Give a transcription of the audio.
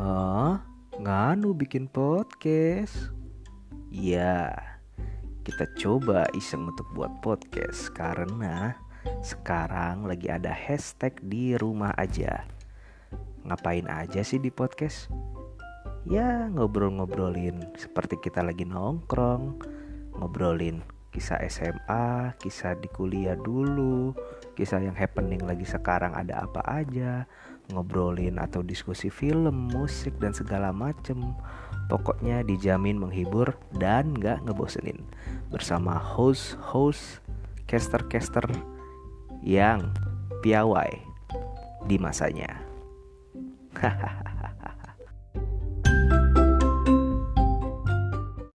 Hah? Nganu bikin podcast? Ya, kita coba iseng untuk buat podcast karena sekarang lagi ada hashtag di rumah aja. Ngapain aja sih di podcast? Ya ngobrol-ngobrolin seperti kita lagi nongkrong, ngobrolin kisah SMA, kisah di kuliah dulu, kisah yang happening lagi sekarang ada apa aja, ngobrolin atau diskusi film, musik dan segala macem. Pokoknya dijamin menghibur dan gak ngebosenin bersama host-host, caster-caster yang piawai di masanya. Hahaha.